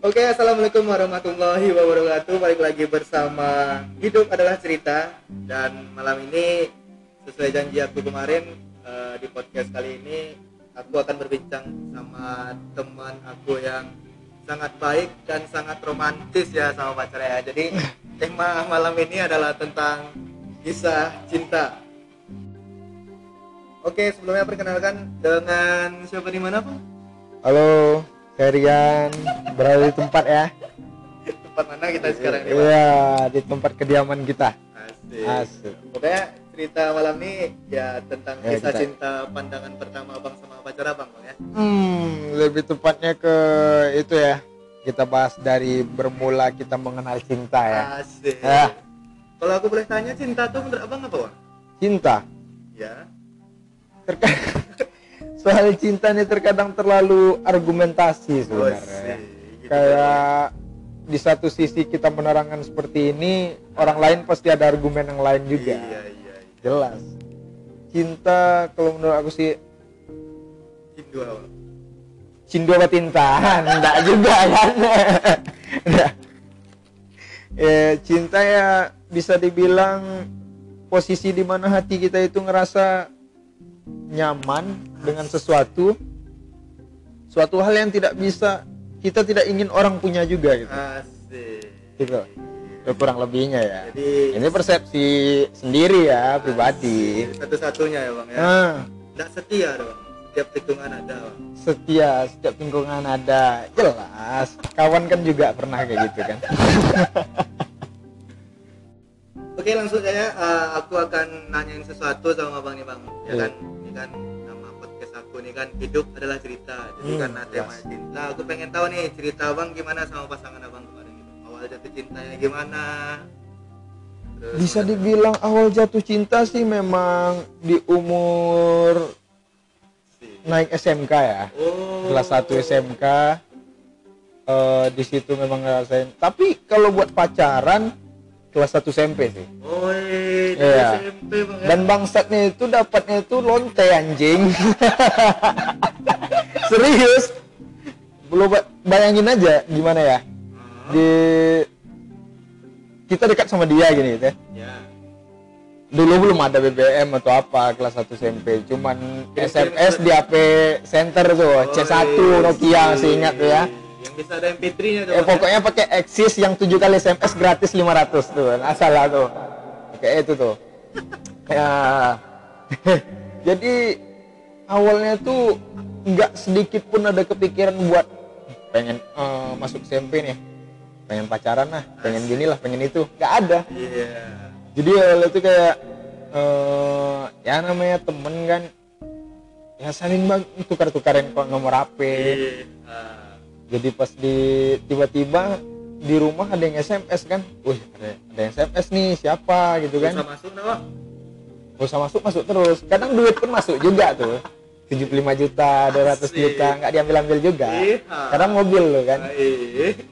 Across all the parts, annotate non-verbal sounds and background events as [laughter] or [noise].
Oke, assalamualaikum warahmatullahi wabarakatuh. Balik lagi bersama Hidup adalah Cerita dan malam ini sesuai janji aku kemarin eh, di podcast kali ini aku akan berbincang sama teman aku yang sangat baik dan sangat romantis ya sama pacarnya. ya. Jadi [laughs] tema malam ini adalah tentang kisah cinta. Oke, sebelumnya perkenalkan dengan siapa di mana, Pak? Halo, Ferian berada di tempat ya? Tempat mana kita sekarang? Iya, di tempat kediaman kita. Asik. Asik. Pokoknya cerita malam ini ya tentang Ya, kisah kita- cinta pandangan pertama abang sama pacar abang Bang, ya. Hmm, lebih tepatnya ke itu ya. Kita bahas dari bermula kita mengenal cinta ya. Asik. Ya. Kalau aku boleh tanya cinta tuh menurut abang apa Bang? Cinta. Ya. Terkadang soal cinta ini terkadang terlalu argumentasi Oh, sebenarnya. Gitu Kayak di satu sisi kita menerangkan seperti ini, orang lain pasti ada argumen yang lain juga. Iya, iya. iya. Jelas. Cinta kalau menurut aku sih Cindu abang. Cindo Batinta [laughs] enggak juga kan ya, cinta ya bisa dibilang posisi di mana hati kita itu ngerasa nyaman dengan sesuatu suatu hal yang tidak bisa kita tidak ingin orang punya juga gitu Asik. Gitu. itu kurang lebihnya ya Jadi ini persepsi sendiri ya pribadi satu-satunya ya Bang ya. nah, Nggak setia dong. Setiap tikungan ada Bang. setia setiap lingkungan ada jelas kawan kan juga pernah kayak gitu kan [laughs] Oke langsung saja eh, aku akan nanyain sesuatu sama bang nih bang ya Iya. kan ini kan nih kan hidup adalah cerita. Jadi Hmm, karena tema jelas. cinta aku pengen tahu nih cerita bang gimana sama pasangan abang kemarin gitu awal jatuh cintanya gimana? Terus bisa dibilang awal jatuh cinta sih memang di umur naik SMK ya. Oh. Kelas 1 SMK eh, di situ memang ngerasain. Tapi kalau buat pacaran kelas 1 SMP sih. Oh iya Iya. SMP bang ya. Dan bangsatnya itu dapatnya itu lonte anjing. [laughs] Serius? Belum ba- bayangin aja gimana ya? Ah, di kita dekat sama dia gini gitu ya. Ya dulu belum ada BBM atau apa kelas 1 SMP cuman SMS di HP center tuh C1 Oh, Nokia iya. masih ingat tuh ya. Yang bisa ada MP3 nya tuh eh, ya? pokoknya pakai Axis yang 7 kali SMS gratis 500 tuh asal lah tuh kayak itu tuh. Ya [laughs] jadi awalnya tuh nggak sedikit pun ada kepikiran buat pengen eh, masuk SMP nih pengen pacaran lah pengen gini lah pengen itu. Nggak ada. Iya. Jadi awalnya tuh kayak eh ya namanya temen kan ya saling bang tukar-tukarin kok nomor HP Iya. Ah. jadi pas di tiba-tiba di rumah ada yang SMS kan? Wih ada, ada yang SMS nih siapa gitu bisa kan masuk nggak bang gak usah masuk masuk terus. Kadang duit pun masuk juga tuh. 75 juta 200 Asik. juta nggak diambil ambil juga. Iya. kadang mobil loh kan.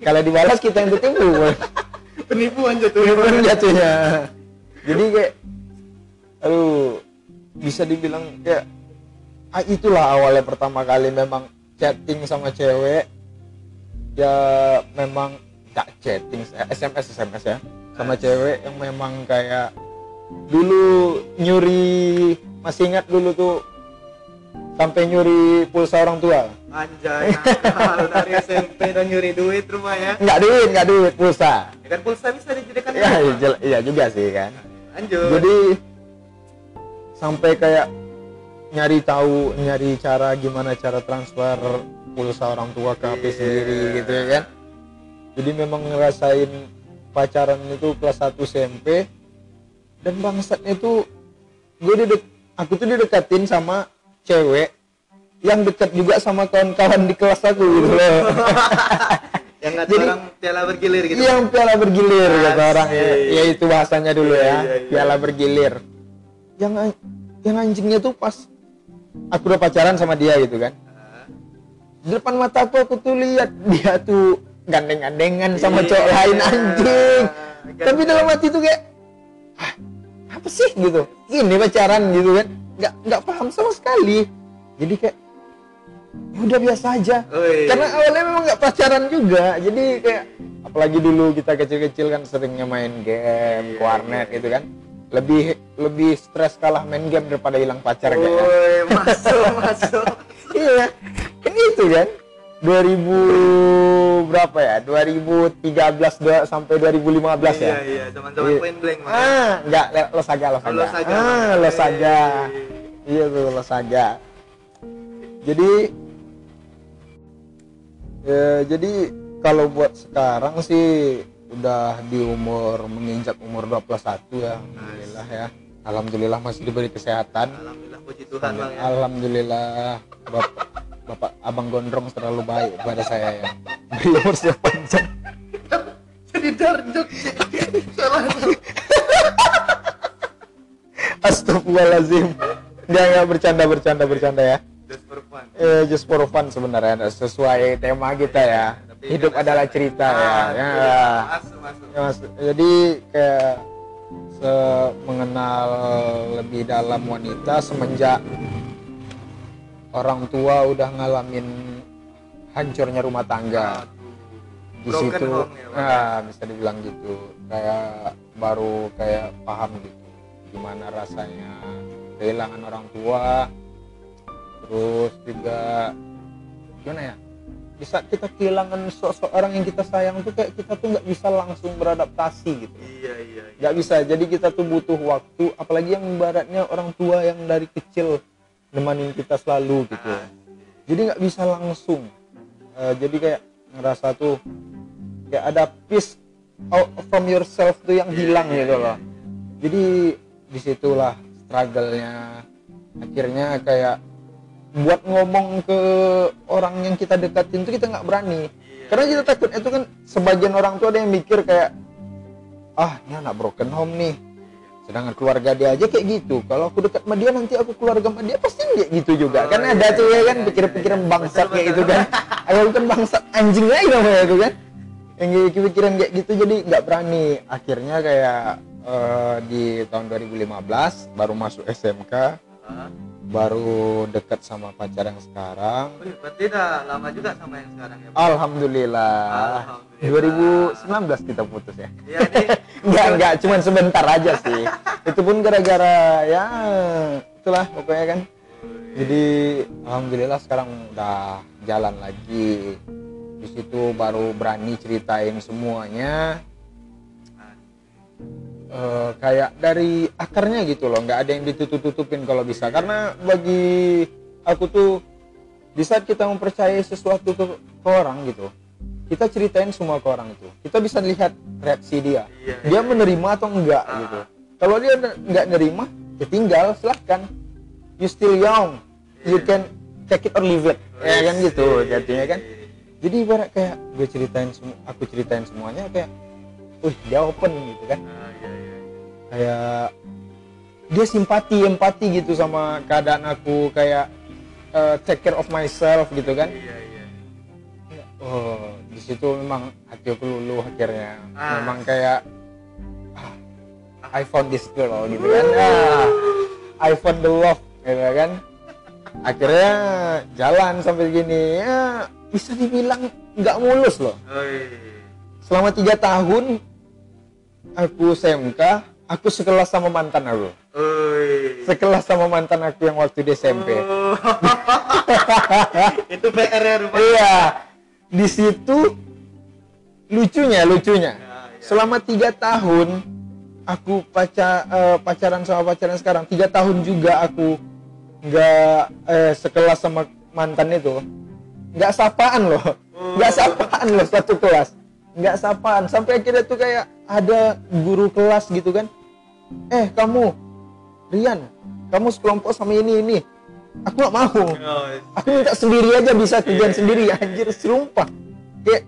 Kalau dibalas kita yang ditipu. Penipuan jatuhnya Bang. jatuhnya. Jadi kayak aduh bisa dibilang kayak ah, itulah awalnya pertama kali memang chatting sama cewek. Ya memang gak chatting SMS SMS ya. Sama cewek yang memang kayak dulu nyuri masih ingat dulu tuh sampai nyuri pulsa orang tua. Anjay, nakal [laughs] dari SMP dan nyuri duit rumah ya. nggak duit nggak duit pulsa. Ya kan pulsa bisa dijadikan ya iya juga sih kan. Lanjut. jadi sampai kayak nyari tahu nyari cara gimana cara transfer pulsa orang tua ke HP Iya. sendiri gitu ya kan jadi memang ngerasain pacaran itu kelas 1 SMP dan bangsatnya itu gue didek aku tuh didekatin sama cewek yang dekat juga sama kawan-kawan di kelas aku gitu loh [laughs] yang kata jadi- orang piala bergilir gitu. yang piala bergilir kata Asik. orang ya, ya itu bahasanya dulu Iya, ya iya, iya. piala bergilir yang an- yang anjingnya tuh pas aku udah pacaran sama dia gitu kan di depan mata aku aku tuh lihat dia tuh gandeng-gandengan sama Iya. cowok lain anjing. Gandeng. tapi dalam hati tuh kayak "Hah, apa sih? Gitu. Ini pacaran gitu kan. Nggak nggak paham sama sekali. Jadi kayak ya udah biasa aja. Oi. karena awalnya memang nggak pacaran juga. Jadi kayak apalagi dulu kita kecil-kecil kan seringnya main game Iya, warnet iya. gitu kan. Lebih lebih stres kalah main game daripada hilang pacar kayaknya Woi, masuk masuk. [laughs] Iya. Kan itu kan 2000 berapa ya? 2013 dua- sampai 2015 iya ya? Iya teman-teman Iya. point blank Mas. ah enggak Losaga Losaga Oh, Losaga. ah Losaga iya tuh Losaga jadi ya, jadi kalau buat sekarang sih udah di umur menginjak umur 21 ya alhamdulillah ya. Alhamdulillah masih diberi kesehatan. Alhamdulillah puji Tuhan bang ya. Alhamdulillah Bapak Bapak Abang Gondrong terlalu baik pada saya ya. Beri umur panjang. jadi darjuk salah Astagfirullahalazim. Enggak enggak bercanda bercanda bercanda ya. just for fun Eh just for fun sebenarnya sesuai tema kita ya. Tapi Hidup nggak adalah sampai. cerita Ah, ya. iya. Ya. masuk masuk Ya, Mas. Jadi kayak se mengenal lebih dalam wanita semenjak orang tua udah ngalamin hancurnya rumah tangga. di Broken situ home ya, nah bisa dibilang gitu. Kayak baru kayak paham gitu gimana rasanya kehilangan orang tua. Terus juga gimana ya? Di saat kita kehilangan sosok orang yang kita sayang tuh kayak kita tuh nggak bisa langsung beradaptasi gitu. Iya iya iya. nggak bisa. Jadi kita tuh butuh waktu. Apalagi yang ibaratnya orang tua yang dari kecil nemanin kita selalu gitu. Ah, jadi nggak bisa langsung. Eh, jadi kayak ngerasa tuh kayak ada piece out from yourself tuh yang hilang gitu loh. Jadi di situlah struggle-nya. Akhirnya kayak buat ngomong ke orang yang kita dekatin tuh kita nggak berani. Iya. karena kita takut itu kan sebagian orang tuh ada yang mikir kayak ah ini anak broken home nih sedangkan keluarga dia aja kayak gitu kalau aku dekat sama dia nanti aku keluarga sama dia pasti kayak gitu juga Oh, kan iya, ada tuh ya iya, kan iya, pikiran-pikiran iya. bangsat Betul, kayak betul. gitu kan [laughs] aku bukan bangsat anjing lagi namanya itu kan yang kayak pikiran kayak gitu jadi nggak berani akhirnya kayak eh, di tahun 2015 baru masuk SMK Ah. Baru dekat sama pacar yang sekarang Wih, berarti udah lama juga sama yang sekarang ya? Alhamdulillah. Alhamdulillah. 2019 kita putus ya. iya nih [laughs] Enggak, enggak, cuman sebentar aja sih. Itu pun gara-gara ya itulah pokoknya kan. Jadi alhamdulillah sekarang udah jalan lagi. Di situ baru berani ceritain semuanya. Eh, kayak dari akarnya gitu loh, nggak ada yang ditutup-tutupin kalau bisa. Karena bagi aku tuh di saat kita mempercayai sesuatu ke, ke orang gitu, kita ceritain semua ke orang itu. Kita bisa lihat reaksi dia Iya, dia menerima atau enggak Ah. gitu kalau dia nggak nerima ya tinggal silahkan you still young you Iya. can take it or leave it ya kan gitu Iya, jadinya kan jadi ibarat kayak gue ceritain semua aku ceritain semuanya kayak wih dia open gitu kan Ah, iya, iya. Kayak dia simpati empati gitu sama keadaan aku kayak eh, take care of myself gitu kan Iya, iya. Oh, di situ memang hati aku luluh akhirnya. Ah. Memang kayak ah, I found this girl gitu kan. Ah, I found the love gitu kan. Akhirnya jalan sampai gini. Ya, bisa dibilang nggak mulus loh. Oi. Selama tiga tahun aku SMK, aku sekelas sama mantan aku. Oi. Sekelas sama mantan aku yang waktu di SMP. Oh. [laughs] itu PR ya rupanya. Iya, di situ lucunya, lucunya. Ya, ya. Selama tiga tahun aku pacar eh, pacaran sama pacaran sekarang, tiga tahun juga aku nggak eh, sekelas sama mantan itu, nggak sapaan loh, nggak sapaan loh satu kelas, nggak sapaan. Sampai akhirnya tuh kayak ada guru kelas gitu kan, eh kamu, Rian, kamu sekelompok sama ini ini, aku nggak mau. Oh, aku minta sendiri aja bisa kerjaan sendiri. Anjir sumpah kayak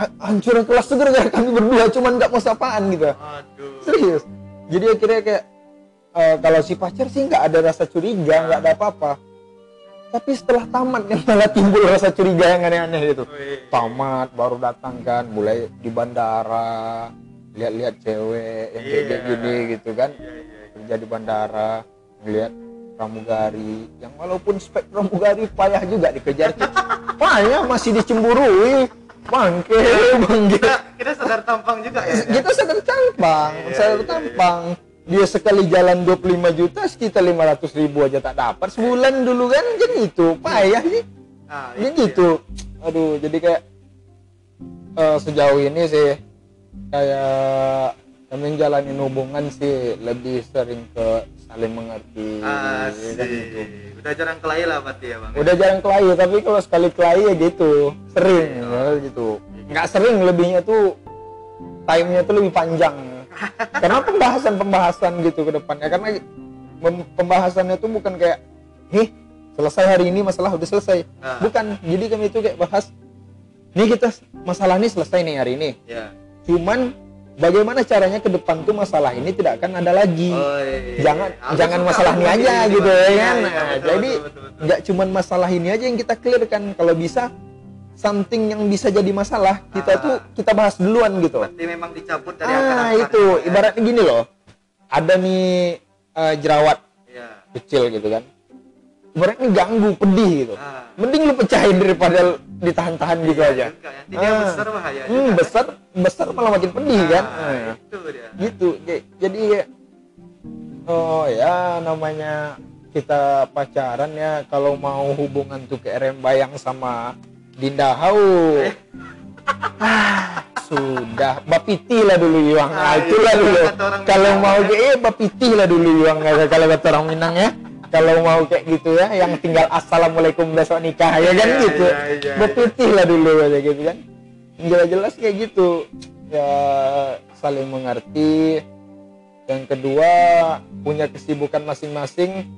ha- hancurnya kelas tuh gara-gara kami berdua cuman nggak mau sapaan gitu. Aduh. serius. Jadi akhirnya kayak eh, kalau si pacar sih nggak ada rasa curiga nggak ada apa-apa. Tapi setelah tamat yang malah timbul rasa curiga yang aneh-aneh itu Oi. tamat baru datang kan mulai di bandara lihat-lihat cewek yang kayak Iya. gini gitu kan. Iya, iya. kerja di bandara ngeliat pramugari yang walaupun spek pramugari payah juga dikejar [laughs] payah masih dicemburui. Bangke bangke. Kita kita sadar tampang juga ya kita sadar tampang Iya, sadar iya, tampang. Dia sekali jalan 25 juta sekitar 500 ribu aja tak dapat. Sebulan dulu kan jadi itu. Payah sih ah, jadi itu. ya. gitu aduh jadi kayak eh, sejauh ini sih kayak kami jalanin hubungan sih lebih sering ke saling mengerti Ah, kan gitu. Asik. Udah jarang kelahi lah berarti ya bang. udah jarang kelahi tapi kalau sekali kelahi ya gitu sering ya, gitu nggak sering lebihnya tuh time-nya tuh lebih panjang [laughs] karena pembahasan-pembahasan gitu ke depannya karena pembahasannya tuh bukan kayak nih selesai hari ini masalah udah selesai Ah. bukan jadi kami itu kayak bahas nih kita masalah ini selesai nih hari ini Ya. Cuman bagaimana caranya ke depan tuh masalah ini tidak akan ada lagi Oh, iya. jangan Aku jangan masalah ini aja ini, gitu ya Iya, kan iya, Nah, betul, jadi nggak cuman masalah ini aja yang kita clear kan kalau bisa something yang bisa jadi masalah kita Ah. tuh kita bahas duluan gitu Berarti memang dicabut dari ah itu ya? ibaratnya gini loh ada nih eh, jerawat Iya. kecil gitu kan ibaratnya ganggu pedih gitu Ah. mending lu pecahin daripada ditahan-tahan gitu Iya aja juga. Nanti dia Ah. besar bahaya hmm, juga. besar besar malah makin pedih kan Ah, Ah Itu dia. gitu jadi oh ya namanya kita pacaran ya kalau mau hubungan tuh kayak rembayang sama Dinda Hau [laughs] ah, sudah bapiti lah dulu Yuang ah, Ah, itulah iya, dulu kalau mau ya. kayak eh, bapiti lah dulu Yuang kalau kata orang Minang ya kalau mau kayak gitu ya yang tinggal assalamualaikum besok nikah ya kan Iya, gitu. iya, iya, bapiti lah dulu aja gitu kan. Jelas-jelas kayak gitu. Ya saling mengerti. Yang kedua punya kesibukan masing-masing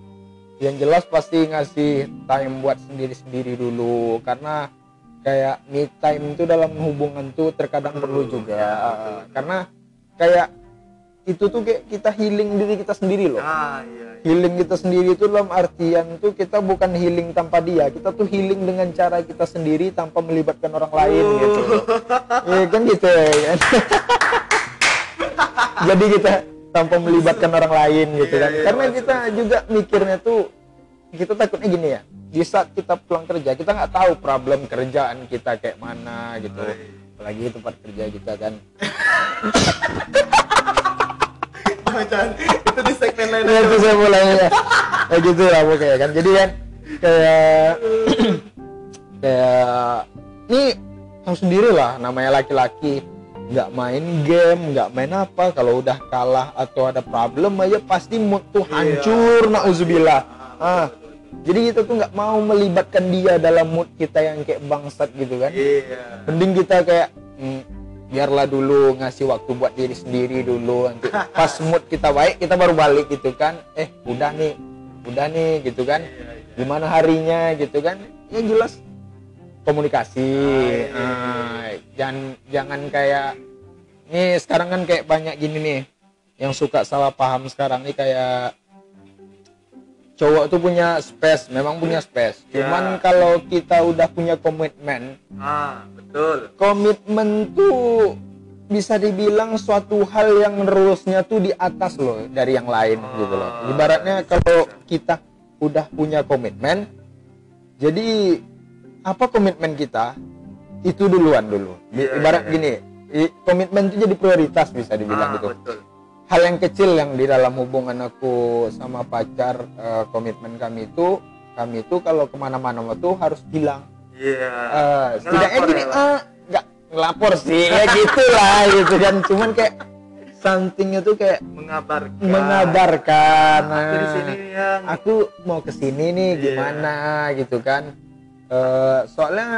yang jelas pasti ngasih time buat sendiri-sendiri dulu. Karena kayak me time itu dalam hubungan tuh terkadang perlu juga. ya, betul. karena kayak itu tuh kayak kita healing diri kita sendiri loh Ah, iya. iya. healing kita sendiri itu dalam artian tuh kita bukan healing tanpa dia kita tuh healing dengan cara kita sendiri tanpa melibatkan orang lain Oh. gitu ya kan gitu ya kan [laughs] jadi kita tanpa melibatkan orang lain gitu Iya, kan iya, karena kita juga mikirnya tuh kita takutnya gini ya di saat kita pulang kerja kita nggak tahu problem kerjaan kita kayak mana gitu iya. apalagi tempat kerja kita kan [laughs] jangan. Itu di segmen lain. ya itu saya mulai ya kayak gitu lah pokoknya kan. Jadi kan kayak [clears throat] kayak ini tahu sendiri lah namanya laki-laki. Nggak main game nggak main apa. Kalau udah kalah atau ada problem aja pasti mood tuh hancur nauzubillah ah jadi kita tuh nggak mau melibatkan dia dalam mood kita yang kayak bangsat gitu kan. Iya. mending kita kayak hmm, biarlah dulu ngasih waktu buat diri sendiri dulu nanti pas mood kita baik kita baru balik gitu kan. Eh udah nih udah nih gitu kan. Iya, iya. gimana harinya gitu kan. Ya jelas. Komunikasi. Ah, iya, iya, Ah, jangan jangan kayak nih sekarang kan kayak banyak gini nih yang suka salah paham sekarang nih kayak cowok tuh punya space memang punya space. Cuman kalau kita udah punya komitmen Ah, betul. komitmen tuh bisa dibilang suatu hal yang rulesnya tuh di atas loh dari yang lain gitu loh. Ah, Ibaratnya bisa, kalau bisa. kita udah punya komitmen, jadi apa komitmen kita itu duluan dulu. Iya, Ibarat iya. gini, komitmen itu jadi prioritas bisa dibilang Ah, gitu. betul. Hal yang kecil yang di dalam hubungan aku sama pacar eh, komitmen kami itu kami itu kalau ke mana-mana tuh harus bilang Iya. Eh, setidaknya Ngelapor gini ya, ah nggak ngelapor sih ya gitu lah gitu kan cuman kayak somethingnya tuh kayak mengabarkan. mengabarkan Aku di nah, sini yang aku mau ke sini nih Iya. gimana gitu kan Eh, soalnya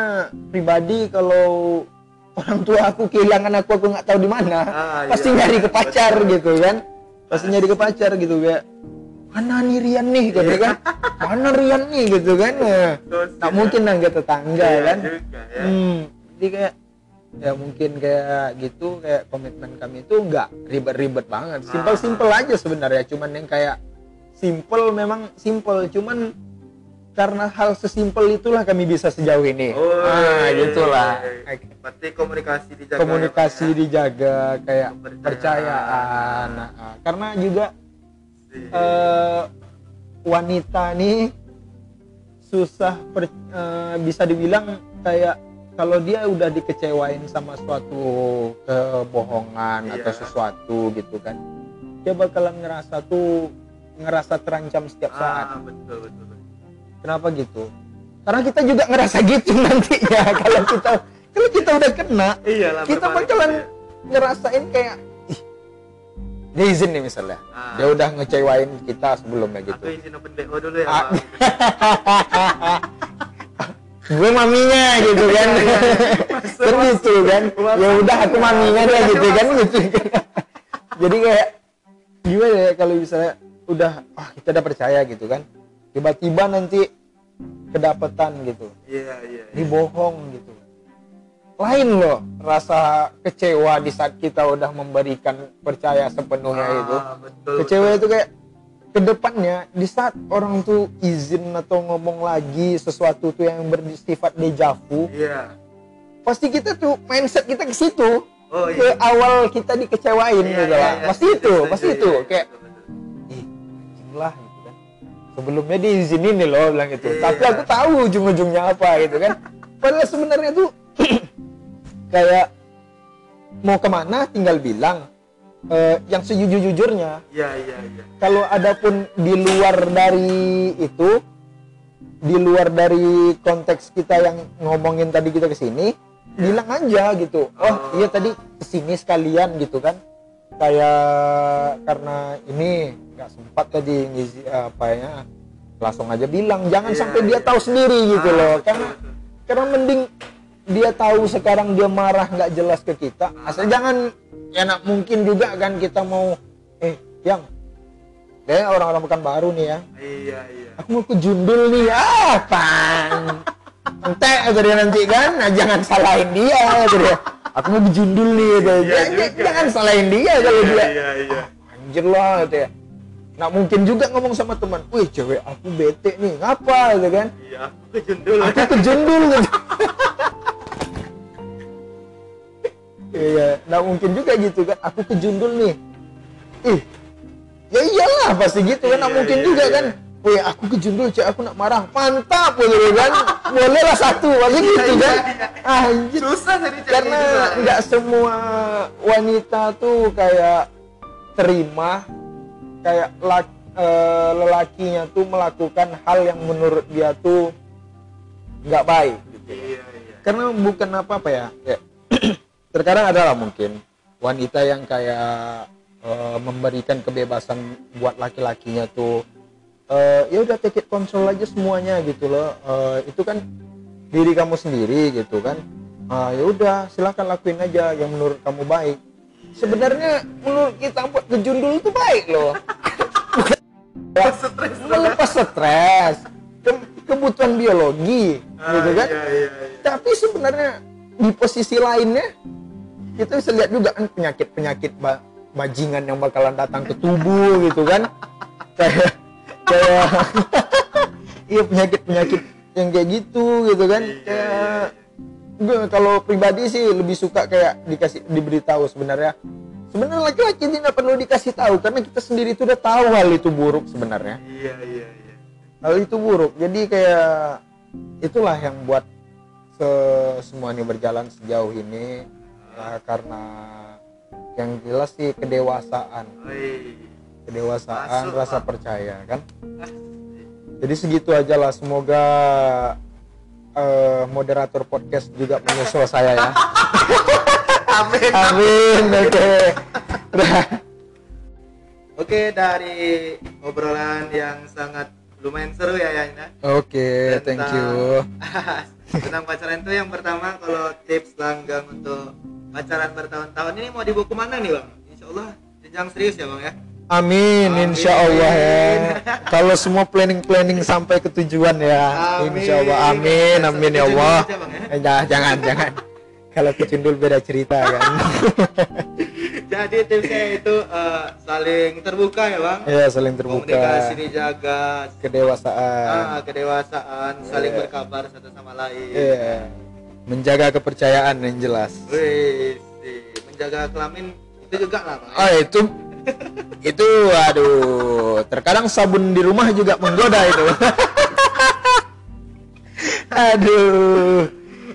pribadi kalau orang tua aku kehilangan aku aku nggak tahu di mana Ah, pasti iya. nyari ke pacar gitu kan pasti nyari ke pacar gitu kayak mana nih Rian nih gitu kan mana Rian nih gitu kan Terus, tak ya. mungkin nangga tetangga Iya kan juga, ya. hmm, jadi kayak ya mungkin kayak gitu kayak komitmen kami itu nggak ribet-ribet banget simpel-simpel aja sebenarnya cuman yang kayak simple memang simple cuman karena hal sesimpel itulah kami bisa sejauh ini Oh, ah iya, gitulah iya, iya. Berarti komunikasi dijaga. komunikasi ya, ya? dijaga kayak Kepercayaan. percayaan Nah, ah, karena juga Eh, wanita nih susah per- eh, bisa dibilang kayak kalau dia udah dikecewain sama suatu kebohongan Iya. atau sesuatu gitu kan dia bakalan ngerasa tuh ngerasa terancam setiap saat ah betul betul, betul. kenapa gitu karena kita juga ngerasa gitu nantinya [laughs] kalau kita kalau kita udah kena iyalah kita bakalan ya. ngerasain kayak dia izin nih misalnya. Ah. dia udah ngecewain kita sebelumnya gitu. Aku izin open BO dulu ya Ah. [laughs] gue maminya gitu kan. [laughs] Kan. Gitu kan ya udah aku maminya deh gitu kan gitu kan. [laughs] Jadi kayak gimana ya kalau misalnya udah ah kita udah percaya gitu kan. Tiba-tiba nanti kedapatan gitu. Iya iya ini bohong gitu lain loh rasa kecewa di saat kita udah memberikan percaya sepenuhnya itu. Ah, betul kecewa betul. itu kayak ke depannya di saat orang tuh izin atau ngomong lagi sesuatu tuh yang bersifat dejavu iya. pasti kita tuh mindset kita ke situ. Oh ke iya. awal kita dikecewain Iya, gitu iya, lah. iya, pasti setuju, itu setuju, pasti iya, itu. iya, kayak ih anjing lah gitu kan. Sebelumnya diizinin nih loh bilang gitu. Iya. tapi aku tahu ujung-ujungnya apa gitu kan. Padahal sebenarnya tuh [clears throat] kayak mau ke mana tinggal bilang Eh, yang sejujur-jujurnya. Iya iya iya. Kalau ada pun di luar dari itu di luar dari konteks kita yang ngomongin tadi kita ke sini bilang aja gitu. Oh Oh. iya tadi ke sini sekalian gitu kan. Kayak karena ini nggak sempat tadi ngisi apa ya langsung aja bilang. Jangan Iya, sampai dia iya. tahu sendiri gitu Ah, loh. betul, karena betul. karena mending dia tahu sekarang dia marah nggak jelas ke kita asal jangan ya nak mungkin juga kan kita mau eh yang deh orang-orang bukan baru nih ya. Iya iya. Aku mau ke jundul nih ah pan [laughs] ente kata dia nanti kan. Nah, jangan salahin dia kata dia. Aku mau ke jundul nih dia. Iya Jangan- jangan salahin dia kalau iya dia. iya iya. Anjir lah kata ya nah mungkin juga ngomong sama teman wih cewek aku bete nih ngapa? gitu kan. Iya aku kejundul aku ke jundul gitu nah mungkin juga gitu kan aku ke jundul nih ih ya iyalah pasti gitu kan nah Iya, mungkin iya, juga iya. kan Wih, aku ke jundul, cek aku nak marah. Mantap, gitu kan. [laughs] Boleh lah satu, pasti gitu kan. Anjir. susah jadi Karena gitu, nggak semua wanita tuh kayak terima, kayak lak- eh, lelakinya tuh melakukan hal yang menurut dia tuh nggak baik. Gitu. iya iya Karena bukan apa-apa ya. ya. Terkadang adalah mungkin wanita yang kayak eh, memberikan kebebasan buat laki-lakinya tuh eh, ya udah take it control aja semuanya gitu loh. Eh, itu kan diri kamu sendiri gitu kan. Ah, ya udah silahkan lakuin aja yang menurut kamu baik. Sebenarnya menurut kita buat kejundul itu baik loh. stres Melepas stres, ke- kebutuhan biologi Ah, gitu kan iya iya iya tapi sebenarnya di posisi lainnya kita bisa lihat juga kan penyakit-penyakit ba- bajingan yang bakalan datang ke tubuh gitu kan. [laughs] Kayak kayak iya penyakit-penyakit yang kayak gitu gitu kan. Iya, kayak gue kalau pribadi sih lebih suka kayak dikasih diberitahu sebenarnya. Sebenarnya laki-laki tidak perlu dikasih tahu karena kita sendiri itu udah tahu hal itu buruk sebenarnya. Iya iya iya. Hal itu buruk. Jadi kayak itulah yang buat se- semua ini berjalan sejauh ini ya, karena yang jelas sih kedewasaan. Kedewasaan Masuk, rasa percaya kan? [laughs] Jadi segitu aja lah semoga eh, moderator podcast juga menyusul saya ya. [laughs] Amin. Amin oke. Udah. oke dari obrolan yang sangat lumayan seru ya ya. Oke thank Tentang- you. [laughs] tentang pacaran itu yang pertama kalau tips langgang untuk pacaran bertahun-tahun ini mau dibawa ke mana nih bang? Insya Allah jenjang serius ya bang ya? Amin, Amin. insya Allah ya. [laughs] Kalau semua planning-planning sampai ke tujuan ya, Amin. insya Allah. Amin, amin ya Allah. Aja, Bang, ya. Eh, jangan, jangan. Kalau kecundul beda cerita kan. [laughs] Jadi tipsnya itu eh, saling terbuka ya bang. ya saling terbuka, Komunikasi dijaga, kedewasaan, ah, kedewasaan, saling Iya. berkabar satu sama lain. Iya. Menjaga kepercayaan yang jelas. Wih, menjaga kelamin itu juga lah bang. ya? Ah itu itu aduh terkadang sabun di rumah juga menggoda itu [laughs] aduh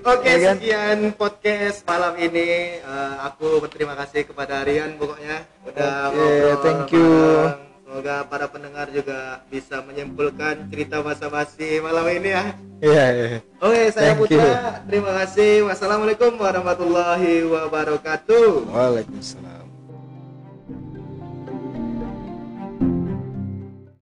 Oke, Ya kan? sekian podcast malam ini. Eh, aku berterima kasih kepada Rian pokoknya udah Oke, ngobrol thank you. bareng. Semoga para pendengar juga bisa menyimpulkan cerita masa-masi malam ini ya. iya iya Oke, saya Thank Putra. Terima kasih. Wassalamualaikum warahmatullahi wabarakatuh. Waalaikumsalam